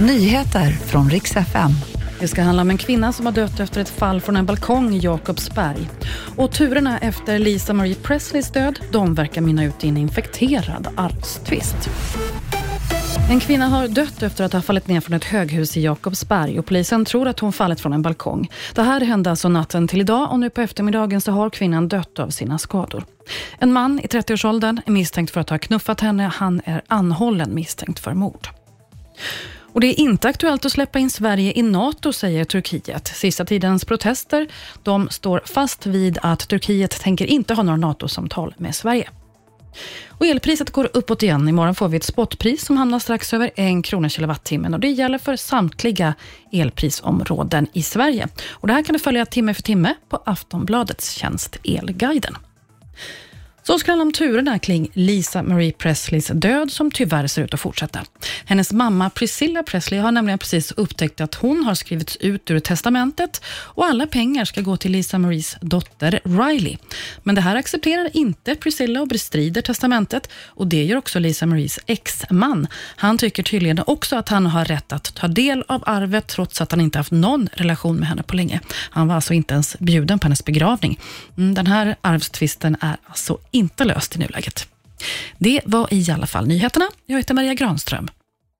Nyheter från riks FM. Det ska handla om en kvinna som har dött efter ett fall från en balkong i Jakobsberg. Och turerna efter Lisa Marie Presleys död, de verkar mynna ut i en infekterad arvstvist. En kvinna har dött efter att ha fallit ner från ett höghus i Jakobsberg och polisen tror att hon fallit från en balkong. Det här hände alltså natten till idag och nu på eftermiddagen så har kvinnan dött av sina skador. En man i 30-årsåldern är misstänkt för att ha knuffat henne. Han är anhållen misstänkt för mord. Och det är inte aktuellt att släppa in Sverige i NATO, säger Turkiet. Sista tidens protester de står fast vid att Turkiet tänker inte ha några NATO-samtal med Sverige. Och elpriset går uppåt igen. Imorgon får vi ett spotpris som hamnar strax över 1 krona kilowattimmen och det gäller för samtliga elprisområden i Sverige. Och det här kan du följa timme för timme på Aftonbladets tjänst Elguiden. Så ska det om turerna kring Lisa Marie Presleys död som tyvärr ser ut att fortsätta. Hennes mamma Priscilla Presley har nämligen precis upptäckt att hon har skrivits ut ur testamentet och alla pengar ska gå till Lisa Maries dotter Riley. Men det här accepterar inte Priscilla och bestrider testamentet och det gör också Lisa Maries exman. Han tycker tydligen också att han har rätt att ta del av arvet trots att han inte haft någon relation med henne på länge. Han var alltså inte ens bjuden på hennes begravning. Mm, den här arvstvisten är alltså inte löst i nuläget. Det var i alla fall nyheterna. Jag heter Maria Granström.